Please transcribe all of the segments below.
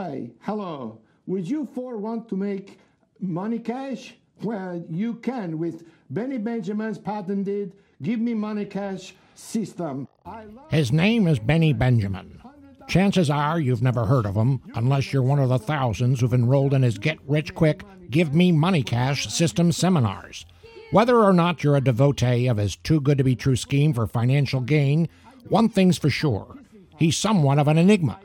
Hi, hello. Would you four want to make money cash? Well, you can with Benny Benjamin's patented Give Me Money Cash system. His name is Benny Benjamin. Chances are you've never heard of him, unless you're one of the thousands who've enrolled in his Get Rich Quick, Give Me Money Cash system seminars. Whether or not you're a devotee of his too good to be true scheme for financial gain, one thing's for sure he's somewhat of an enigma.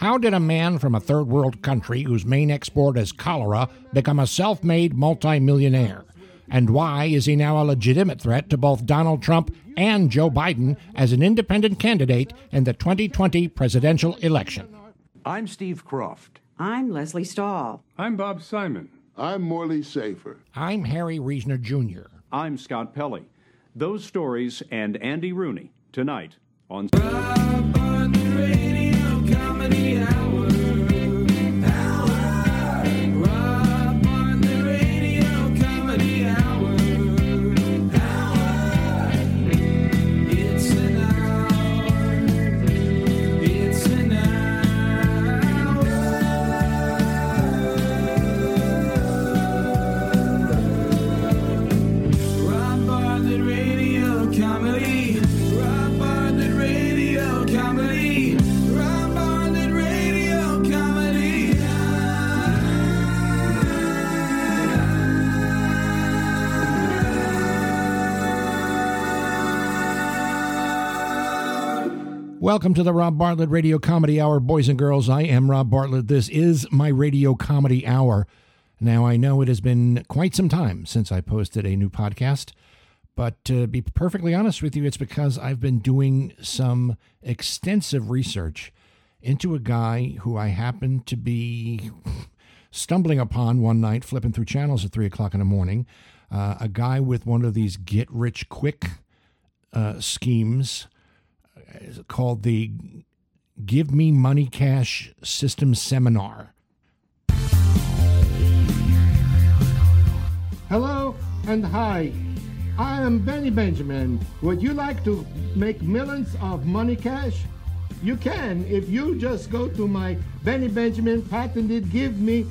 How did a man from a third world country whose main export is cholera become a self made multimillionaire? And why is he now a legitimate threat to both Donald Trump and Joe Biden as an independent candidate in the 2020 presidential election? I'm Steve Kroft. I'm Lesley Stahl. I'm Bob Simon. I'm Morley Safer. I'm Harry Reasoner Jr. I'm Scott Pelley. Those stories and Andy Rooney tonight on comedy hour. Welcome to the Rob Bartlett Radio Comedy Hour, boys and girls. I am Rob Bartlett. This is my Radio Comedy Hour. Now, I know it has been quite some time since I posted a new podcast, but to be perfectly honest with you, it's because I've been doing some extensive research into a guy who I happened to be stumbling upon one night, flipping through channels at 3 o'clock in the morning. Uh, a guy with one of these get rich quick uh, schemes called the Give Me Money Cash System Seminar. Hello and hi. I am Benny Benjamin. Would you like to make millions of money cash? You can if you just go to my Benny Benjamin patented Give Me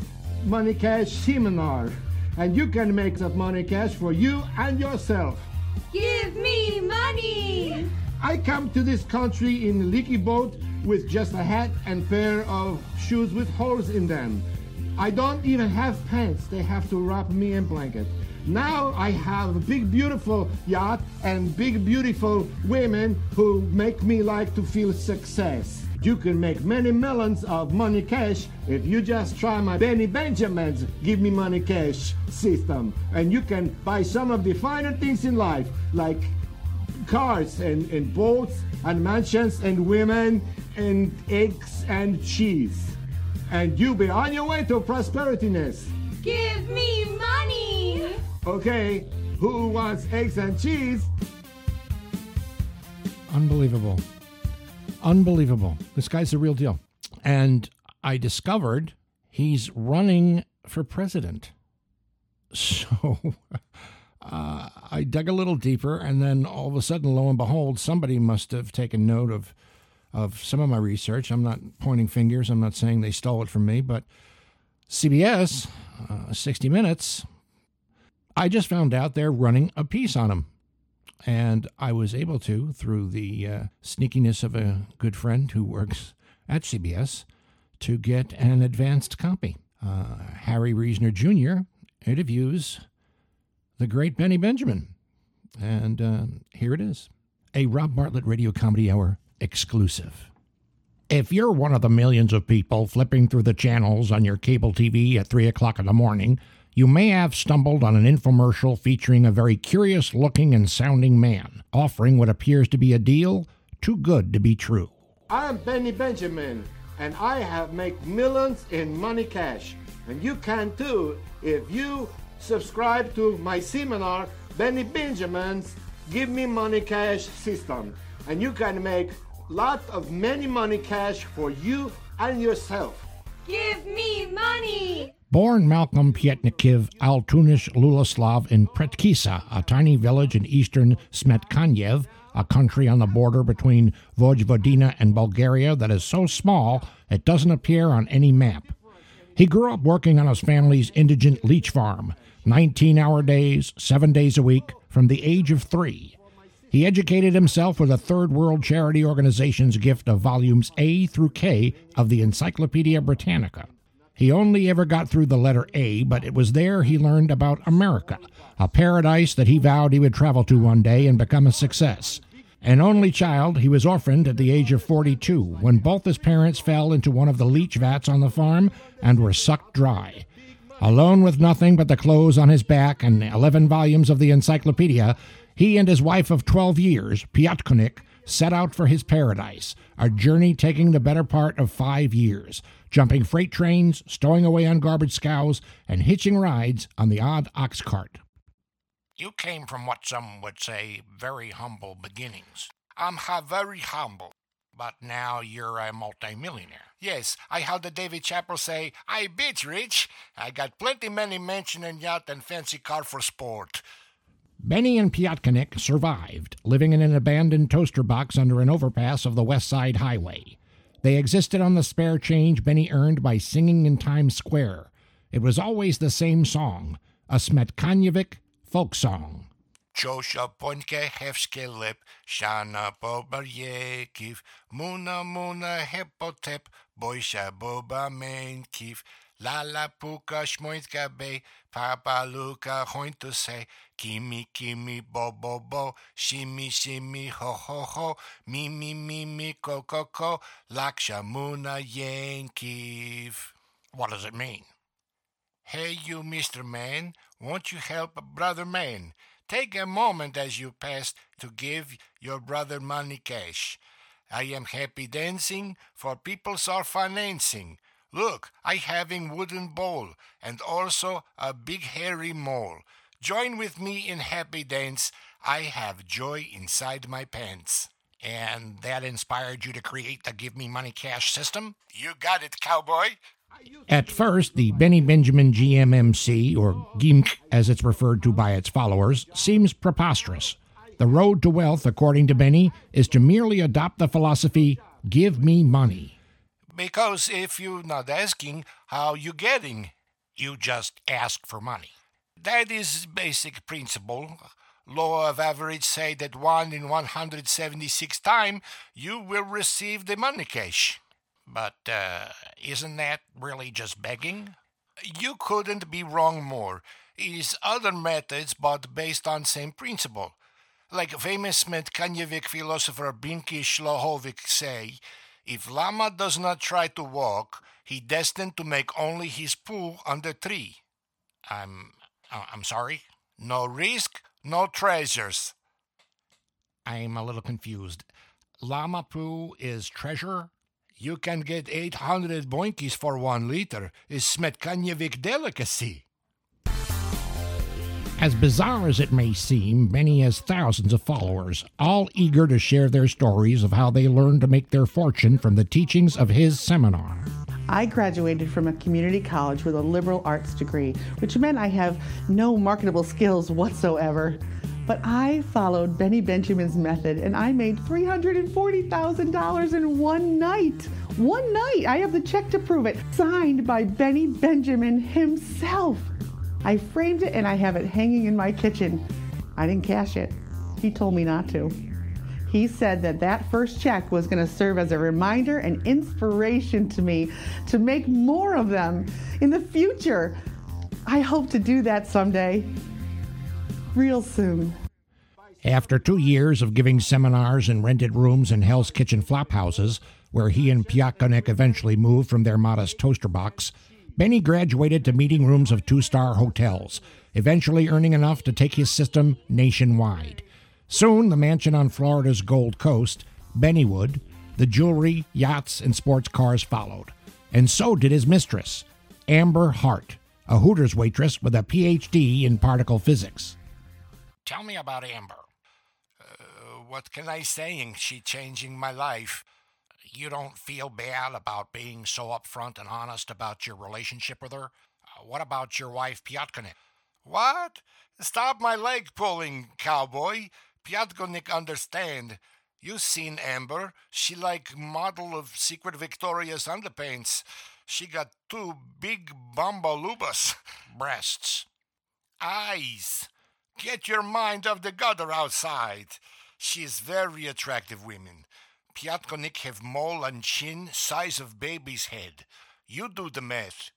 Money Cash seminar. And you can make that money cash for you and yourself. Give me money! I come to this country in a leaky boat with just a hat and pair of shoes with holes in them. I don't even have pants. They have to wrap me in blanket. Now I have a big beautiful yacht and big beautiful women who make me like to feel success. You can make many millions of money cash if you just try my Benny Benjamin's Give Me Money Cash system. And you can buy some of the finer things in life, like cars and, and boats and mansions and women and eggs and cheese. And you be on your way to prosperityness. Give me money! Okay, who wants eggs and cheese? Unbelievable. Unbelievable. This guy's the real deal. And I discovered he's running for president. So uh, I dug a little deeper, and then all of a sudden, lo and behold, somebody must have taken note of of some of my research. I'm not pointing fingers. I'm not saying they stole it from me, but CBS, uh, 60 Minutes, I just found out they're running a piece on him. And I was able to, through the uh, sneakiness of a good friend who works at CBS, to get an advanced copy. Uh, Harry Reasoner Jr. interviews the great Benny Benjamin. And uh, here it is a Rob Bartlett Radio Comedy Hour exclusive. If you're one of the millions of people flipping through the channels on your cable TV at 3 o'clock in the morning, you may have stumbled on an infomercial featuring a very curious looking and sounding man offering what appears to be a deal too good to be true. I'm Benny Benjamin, and I have made millions in money cash. And you can too if you subscribe to my seminar, Benny Benjamin's Give Me Money Cash System. And you can make lot of many money cash for you and yourself. Give me money! Born Malcolm Pietnikiv Altunish Luloslav in Pretkisa, a tiny village in eastern Smetkanyev, a country on the border between Vojvodina and Bulgaria that is so small it doesn't appear on any map. He grew up working on his family's indigent leech farm, 19 hour days, seven days a week, from the age of three. He educated himself with a third world charity organization's gift of volumes A through K of the Encyclopedia Britannica. He only ever got through the letter A, but it was there he learned about America, a paradise that he vowed he would travel to one day and become a success. An only child, he was orphaned at the age of 42 when both his parents fell into one of the leech vats on the farm and were sucked dry. Alone with nothing but the clothes on his back and 11 volumes of the encyclopedia, he and his wife of 12 years, Piatkonik, set out for his paradise, a journey taking the better part of five years, jumping freight trains, stowing away on garbage scows, and hitching rides on the odd ox cart. You came from what some would say very humble beginnings. I'm ha very humble, but now you're a multimillionaire. Yes, I heard the David Chappelle say, I bitch rich. I got plenty many mansion and yacht and fancy car for sport. Benny and Piatkonik survived, living in an abandoned toaster box under an overpass of the West Side Highway. They existed on the spare change Benny earned by singing in Times Square. It was always the same song, a Smetkanyevic folk song. Josha ponke hefske lip, shana bobaryekiv, muna muna hepotep, boisha boba menkiv, lala puka shmoitka be, papa luka hointuse, kimi kimi bo bo bo, shimi shimi ho ho ho, mi mi mi mi ko ko ko, laksha muna yankiv. What does it mean? Hey, you, Mr. Man, won't you help a brother man? Take a moment as you pass to give your brother money cash. I am happy dancing, for peoples are financing. Look, I having wooden bowl, and also a big hairy mole. Join with me in happy dance. I have joy inside my pants. And that inspired you to create the Give Me Money Cash system? You got it, cowboy. At first, the Benny Benjamin GMMC, or GIMC as it's referred to by its followers, seems preposterous. The road to wealth, according to Benny, is to merely adopt the philosophy give me money. Because if you're not asking, how you getting? You just ask for money. That is basic principle. Law of average say that 1 in 176 time you will receive the money cash. But uh, isn't that really just begging? You couldn't be wrong more. Is other methods, but based on same principle. Like famous Metkanyevic philosopher Binki Shlohovic say, if Lama does not try to walk, he destined to make only his poo on the tree. I'm, uh, I'm sorry. No risk, no treasures. I'm a little confused. Lama poo is treasure you can get 800 boinkies for one liter. Is Smetkanyevic delicacy. As bizarre as it may seem, Benny has thousands of followers, all eager to share their stories of how they learned to make their fortune from the teachings of his seminar. I graduated from a community college with a liberal arts degree, which meant I have no marketable skills whatsoever. But I followed Benny Benjamin's method and I made $340,000 in one night. One night. I have the check to prove it. Signed by Benny Benjamin himself. I framed it and I have it hanging in my kitchen. I didn't cash it. He told me not to. He said that that first check was going to serve as a reminder and inspiration to me to make more of them in the future. I hope to do that someday real soon. After two years of giving seminars in rented rooms in Hell's Kitchen flop houses, where he and Piatkonik eventually moved from their modest toaster box, Benny graduated to meeting rooms of two star hotels, eventually earning enough to take his system nationwide. Soon, the mansion on Florida's Gold Coast, Bennywood, the jewelry, yachts, and sports cars followed. And so did his mistress, Amber Hart, a Hooters waitress with a PhD in particle physics. Tell me about Amber. Uh, what can I say? She changing my life. You don't feel bad about being so upfront and honest about your relationship with her? Uh, what about your wife, Piatkonik? What? Stop my leg pulling, cowboy. Piatkonik understand. You seen Amber. She like model of Secret Victoria's underpants. She got two big bambalubas. Breasts. Eyes. Get your mind off the gutter outside. She is very attractive women. Piatkonik have mole and chin size of baby's head. You do the math.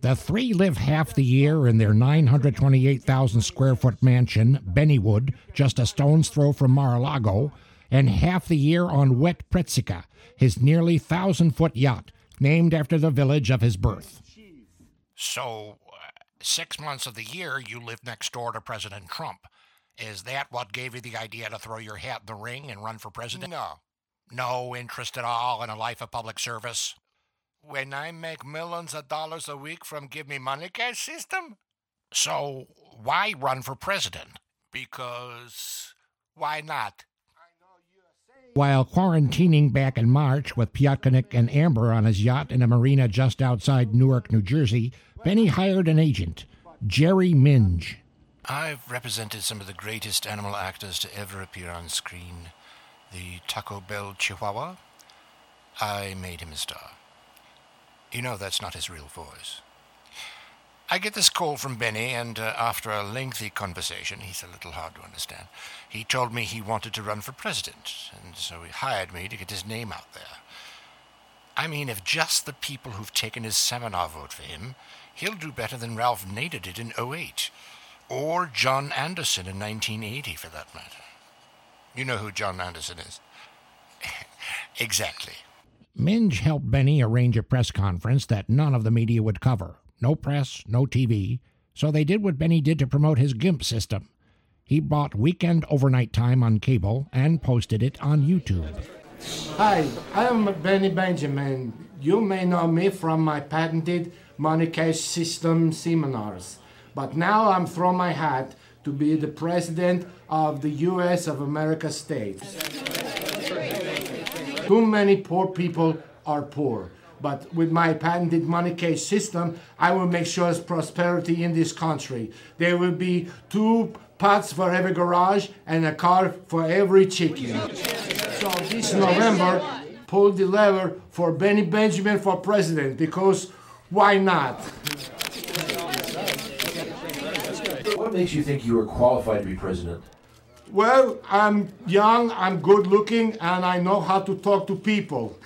The three live half the year in their 928,000 square foot mansion, Bennywood, just a stone's throw from Mar a Lago, and half the year on Wet Pretsica, his nearly thousand foot yacht, named after the village of his birth. So, six months of the year you live next door to President Trump. Is that what gave you the idea to throw your hat in the ring and run for president? No. No interest at all in a life of public service? When I make millions of dollars a week from Give Me Money Cash system? So, why run for president? Because why not? While quarantining back in March with Piatkonik and Amber on his yacht in a marina just outside Newark, New Jersey, Benny hired an agent, Jerry Minge. I've represented some of the greatest animal actors to ever appear on screen. The Taco Bell Chihuahua. I made him a star. You know that's not his real voice. I get this call from Benny, and uh, after a lengthy conversation, he's a little hard to understand, he told me he wanted to run for president, and so he hired me to get his name out there. I mean, if just the people who've taken his seminar vote for him, he'll do better than Ralph Nader did in 08, or John Anderson in 1980, for that matter. You know who John Anderson is? exactly. Minge helped Benny arrange a press conference that none of the media would cover no press, no TV, so they did what Benny did to promote his GIMP system. He bought weekend overnight time on cable and posted it on YouTube. Hi, I am Benny Benjamin. You may know me from my patented money cash system seminars. But now I'm throwing my hat to be the president of the US of America states. Too many poor people are poor. But with my patented money Cash system, I will make sure there's prosperity in this country. There will be two pots for every garage and a car for every chicken. So this November, pull the lever for Benny Benjamin for president because why not? What makes you think you are qualified to be president? Well, I'm young, I'm good looking, and I know how to talk to people.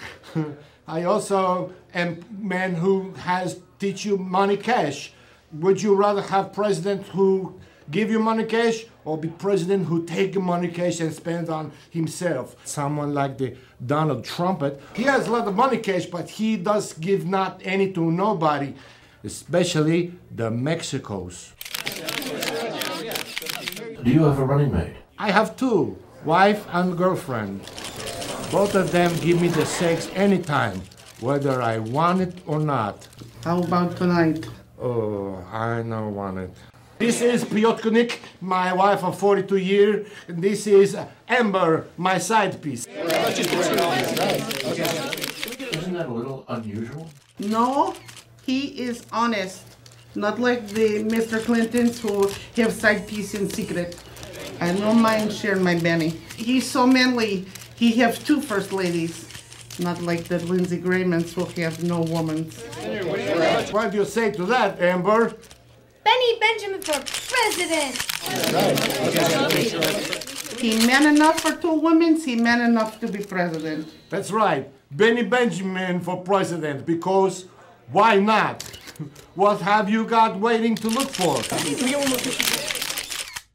I also am man who has teach you money cash. Would you rather have president who give you money cash or be president who take money cash and spend on himself? Someone like the Donald Trumpet. He has a lot of money cash, but he does give not any to nobody, especially the Mexicos. Do you have a running mate? I have two, wife and girlfriend. Both of them give me the sex anytime, whether I want it or not. How about tonight? Oh, I don't want it. This is Piotkonik, my wife of 42 years. This is Amber, my side piece. Isn't that a little unusual? No, he is honest. Not like the Mr. Clintons who have side piece in secret. I don't mind sharing my Benny. He's so manly. He have two first ladies. Not like the Lindsey Graymans who have no woman. What do you say to that, Amber? Benny Benjamin for president. He man enough for two women. He man enough to be president. That's right, Benny Benjamin for president, because why not? What have you got waiting to look for?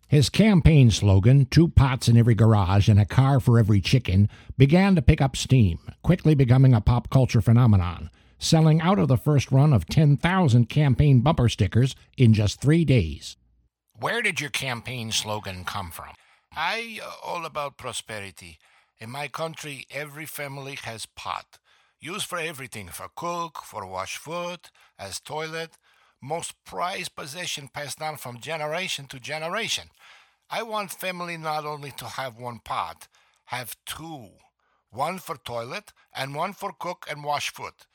His campaign slogan, two pots in every garage and a car for every chicken, began to pick up steam, quickly becoming a pop culture phenomenon, selling out of the first run of 10,000 campaign bumper stickers in just three days. Where did your campaign slogan come from? I uh, all about prosperity. In my country, every family has pot. Used for everything, for cook, for wash foot, as toilet, most prized possession passed down from generation to generation. I want family not only to have one pot, have two. One for toilet and one for cook and wash foot.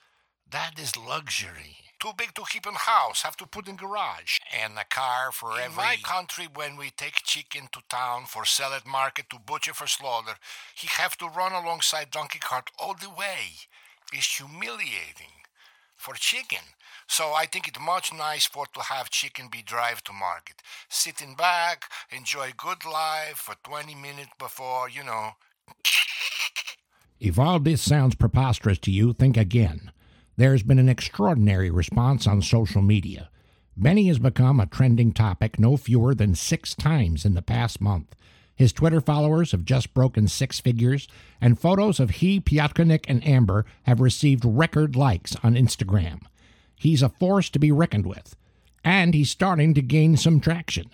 That is luxury. Too big to keep in house, have to put in garage. And a car for in every... my country, when we take chicken to town for sell at market to butcher for slaughter, he have to run alongside donkey cart all the way. It's humiliating for chicken. So I think it's much nice for to have chicken be drive to market. Sitting back, enjoy good life for 20 minutes before, you know. If all this sounds preposterous to you, think again. There's been an extraordinary response on social media. Benny has become a trending topic no fewer than six times in the past month. His Twitter followers have just broken six figures, and photos of he, Piotkanik, and Amber have received record likes on Instagram. He's a force to be reckoned with, and he's starting to gain some traction.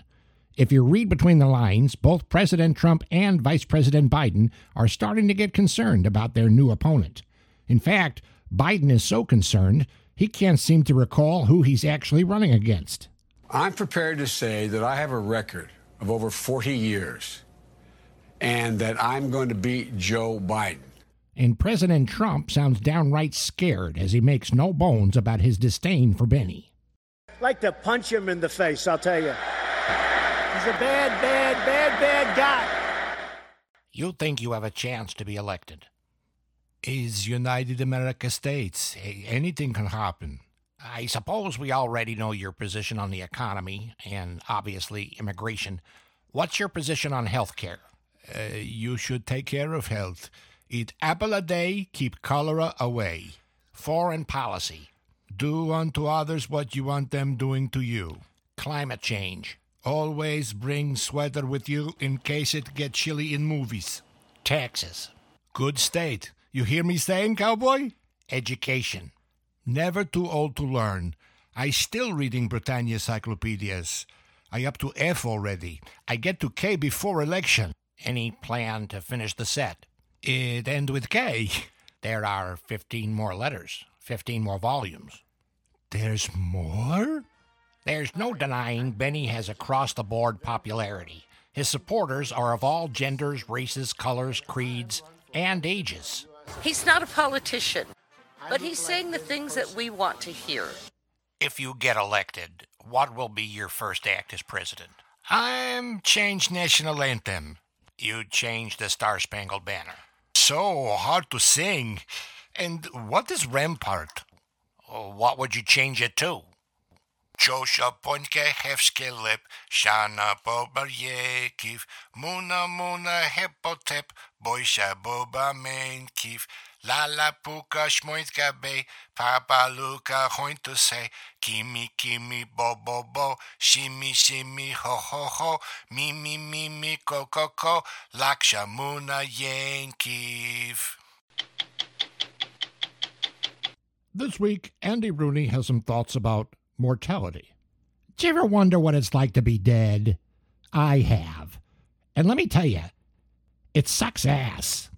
If you read between the lines, both President Trump and Vice President Biden are starting to get concerned about their new opponent. In fact, Biden is so concerned, he can't seem to recall who he's actually running against. I'm prepared to say that I have a record of over 40 years and that I'm going to beat Joe Biden. And President Trump sounds downright scared as he makes no bones about his disdain for Benny. I'd like to punch him in the face, I'll tell you. He's a bad, bad, bad, bad guy. You think you have a chance to be elected? Is United America States. Anything can happen. I suppose we already know your position on the economy and obviously immigration. What's your position on health care? Uh, you should take care of health. Eat apple a day, keep cholera away. Foreign policy. Do unto others what you want them doing to you. Climate change. Always bring sweater with you in case it get chilly in movies. Taxes. Good state. You hear me saying, cowboy? Education. Never too old to learn. I still reading Britannia encyclopedias. I up to F already. I get to K before election. Any plan to finish the set? It end with K. There are 15 more letters, 15 more volumes. There's more? There's no denying Benny has across the board popularity. His supporters are of all genders, races, colors, creeds, and ages. He's not a politician, but he's saying the things that we want to hear. If you get elected, what will be your first act as president? I'm change national anthem. You change the Star Spangled Banner. So hard to sing. And what is Rampart? What would you change it to? Chosha poinke hefske lip, shana bobarjekiv, muna muna hepotep, boisha boba main kif, la puka be, papa luka kimi kimi bo shimi shimi ho ho ho, ko. This week, Andy Rooney has some thoughts about mortality. Do you ever wonder what it's like to be dead? I have. And let me tell you, it sucks ass.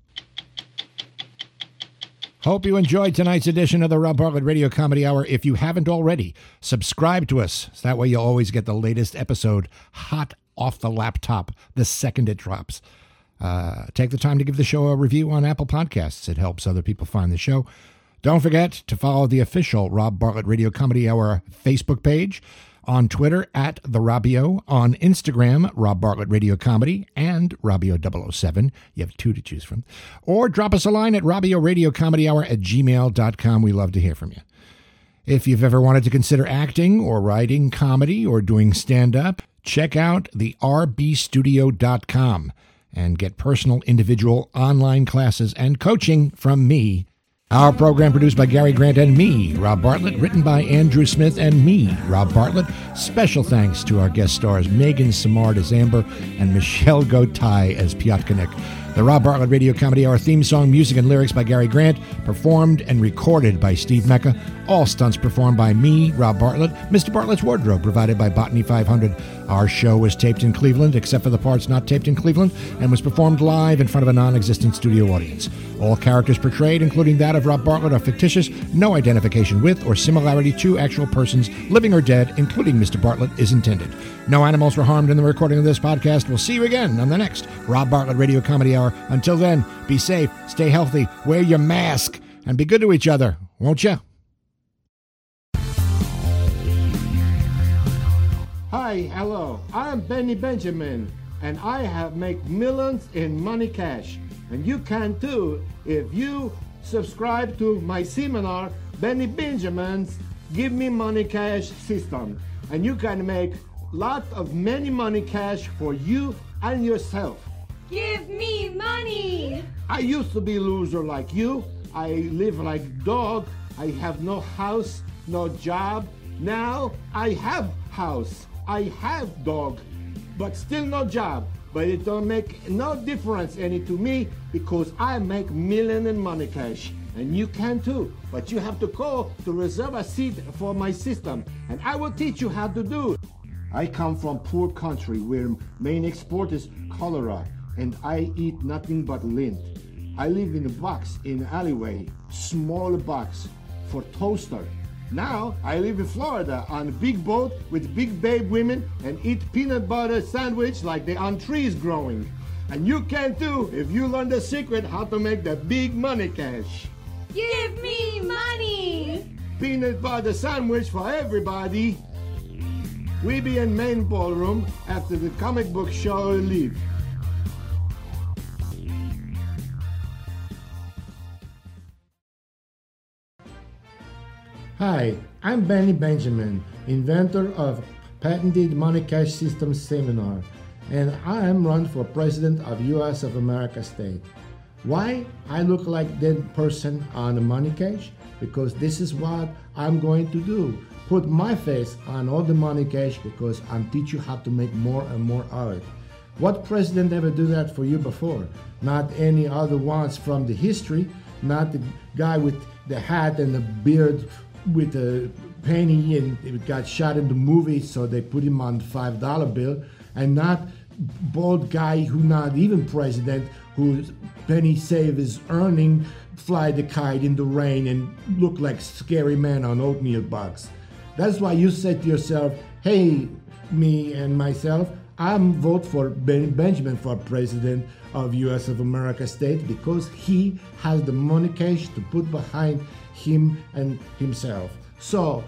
Hope you enjoyed tonight's edition of the Rob Bartlett Radio Comedy Hour. If you haven't already, subscribe to us. That way you'll always get the latest episode hot off the laptop the second it drops. Uh, take the time to give the show a review on Apple Podcasts. It helps other people find the show. Don't forget to follow the official Rob Bartlett Radio Comedy Hour Facebook page, on Twitter at The Robio, on Instagram, Rob Bartlett Radio Comedy, and Robio007. You have two to choose from. Or drop us a line at Robio Radio Comedy Hour at gmail.com. We love to hear from you. If you've ever wanted to consider acting or writing comedy or doing stand up, check out the rbstudio.com and get personal, individual, online classes and coaching from me our program produced by Gary Grant and me, Rob Bartlett, written by Andrew Smith and me, Rob Bartlett. Special thanks to our guest stars Megan Samard as Amber and Michelle Gotay as Piotkanik. The Rob Bartlett Radio Comedy Hour theme song, music and lyrics by Gary Grant, performed and recorded by Steve Mecca. All stunts performed by me, Rob Bartlett. Mr. Bartlett's wardrobe provided by Botany 500. Our show was taped in Cleveland, except for the parts not taped in Cleveland, and was performed live in front of a non existent studio audience. All characters portrayed, including that of Rob Bartlett, are fictitious. No identification with or similarity to actual persons, living or dead, including Mr. Bartlett, is intended. No animals were harmed in the recording of this podcast. We'll see you again on the next Rob Bartlett Radio Comedy Hour. Until then, be safe, stay healthy, wear your mask, and be good to each other, won't you? Hi, hello. I'm Benny Benjamin, and I have made millions in money cash. And you can too if you subscribe to my seminar, Benny Benjamin's Give Me Money Cash System. And you can make lot of many money cash for you and yourself. Give me money! I used to be loser like you. I live like dog. I have no house, no job. Now I have house. I have dog, but still no job. But it don't make no difference any to me because I make million in money cash. And you can too. But you have to call to reserve a seat for my system. And I will teach you how to do. I come from poor country where main export is cholera and I eat nothing but lint. I live in a box in alleyway, small box for toaster. Now I live in Florida on a big boat with big babe women and eat peanut butter sandwich like they on trees growing. And you can too if you learn the secret how to make the big money cash. Give me money! Peanut butter sandwich for everybody. We be in main ballroom after the comic book show leave. Hi, I'm Benny Benjamin, inventor of patented money cash system seminar, and I am run for president of US of America state. Why I look like that person on the money cash? Because this is what I'm going to do. Put my face on all the money cash because I'm teach you how to make more and more of it. What president ever do that for you before? Not any other ones from the history, not the guy with the hat and the beard with a penny and it got shot in the movie, so they put him on the five dollar bill, and not bald guy who not even president whose penny save is earning fly the kite in the rain and look like scary man on oatmeal box. That's why you said to yourself, hey, me and myself, I'm vote for ben- Benjamin for president of US of America state because he has the money cash to put behind him and himself. So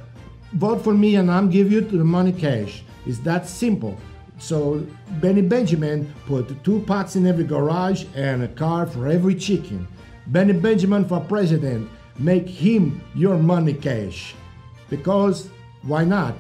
vote for me and I'm give you the money cash. It's that simple. So Benny Benjamin put two pots in every garage and a car for every chicken. Benny Benjamin for president. Make him your money cash. Because why not?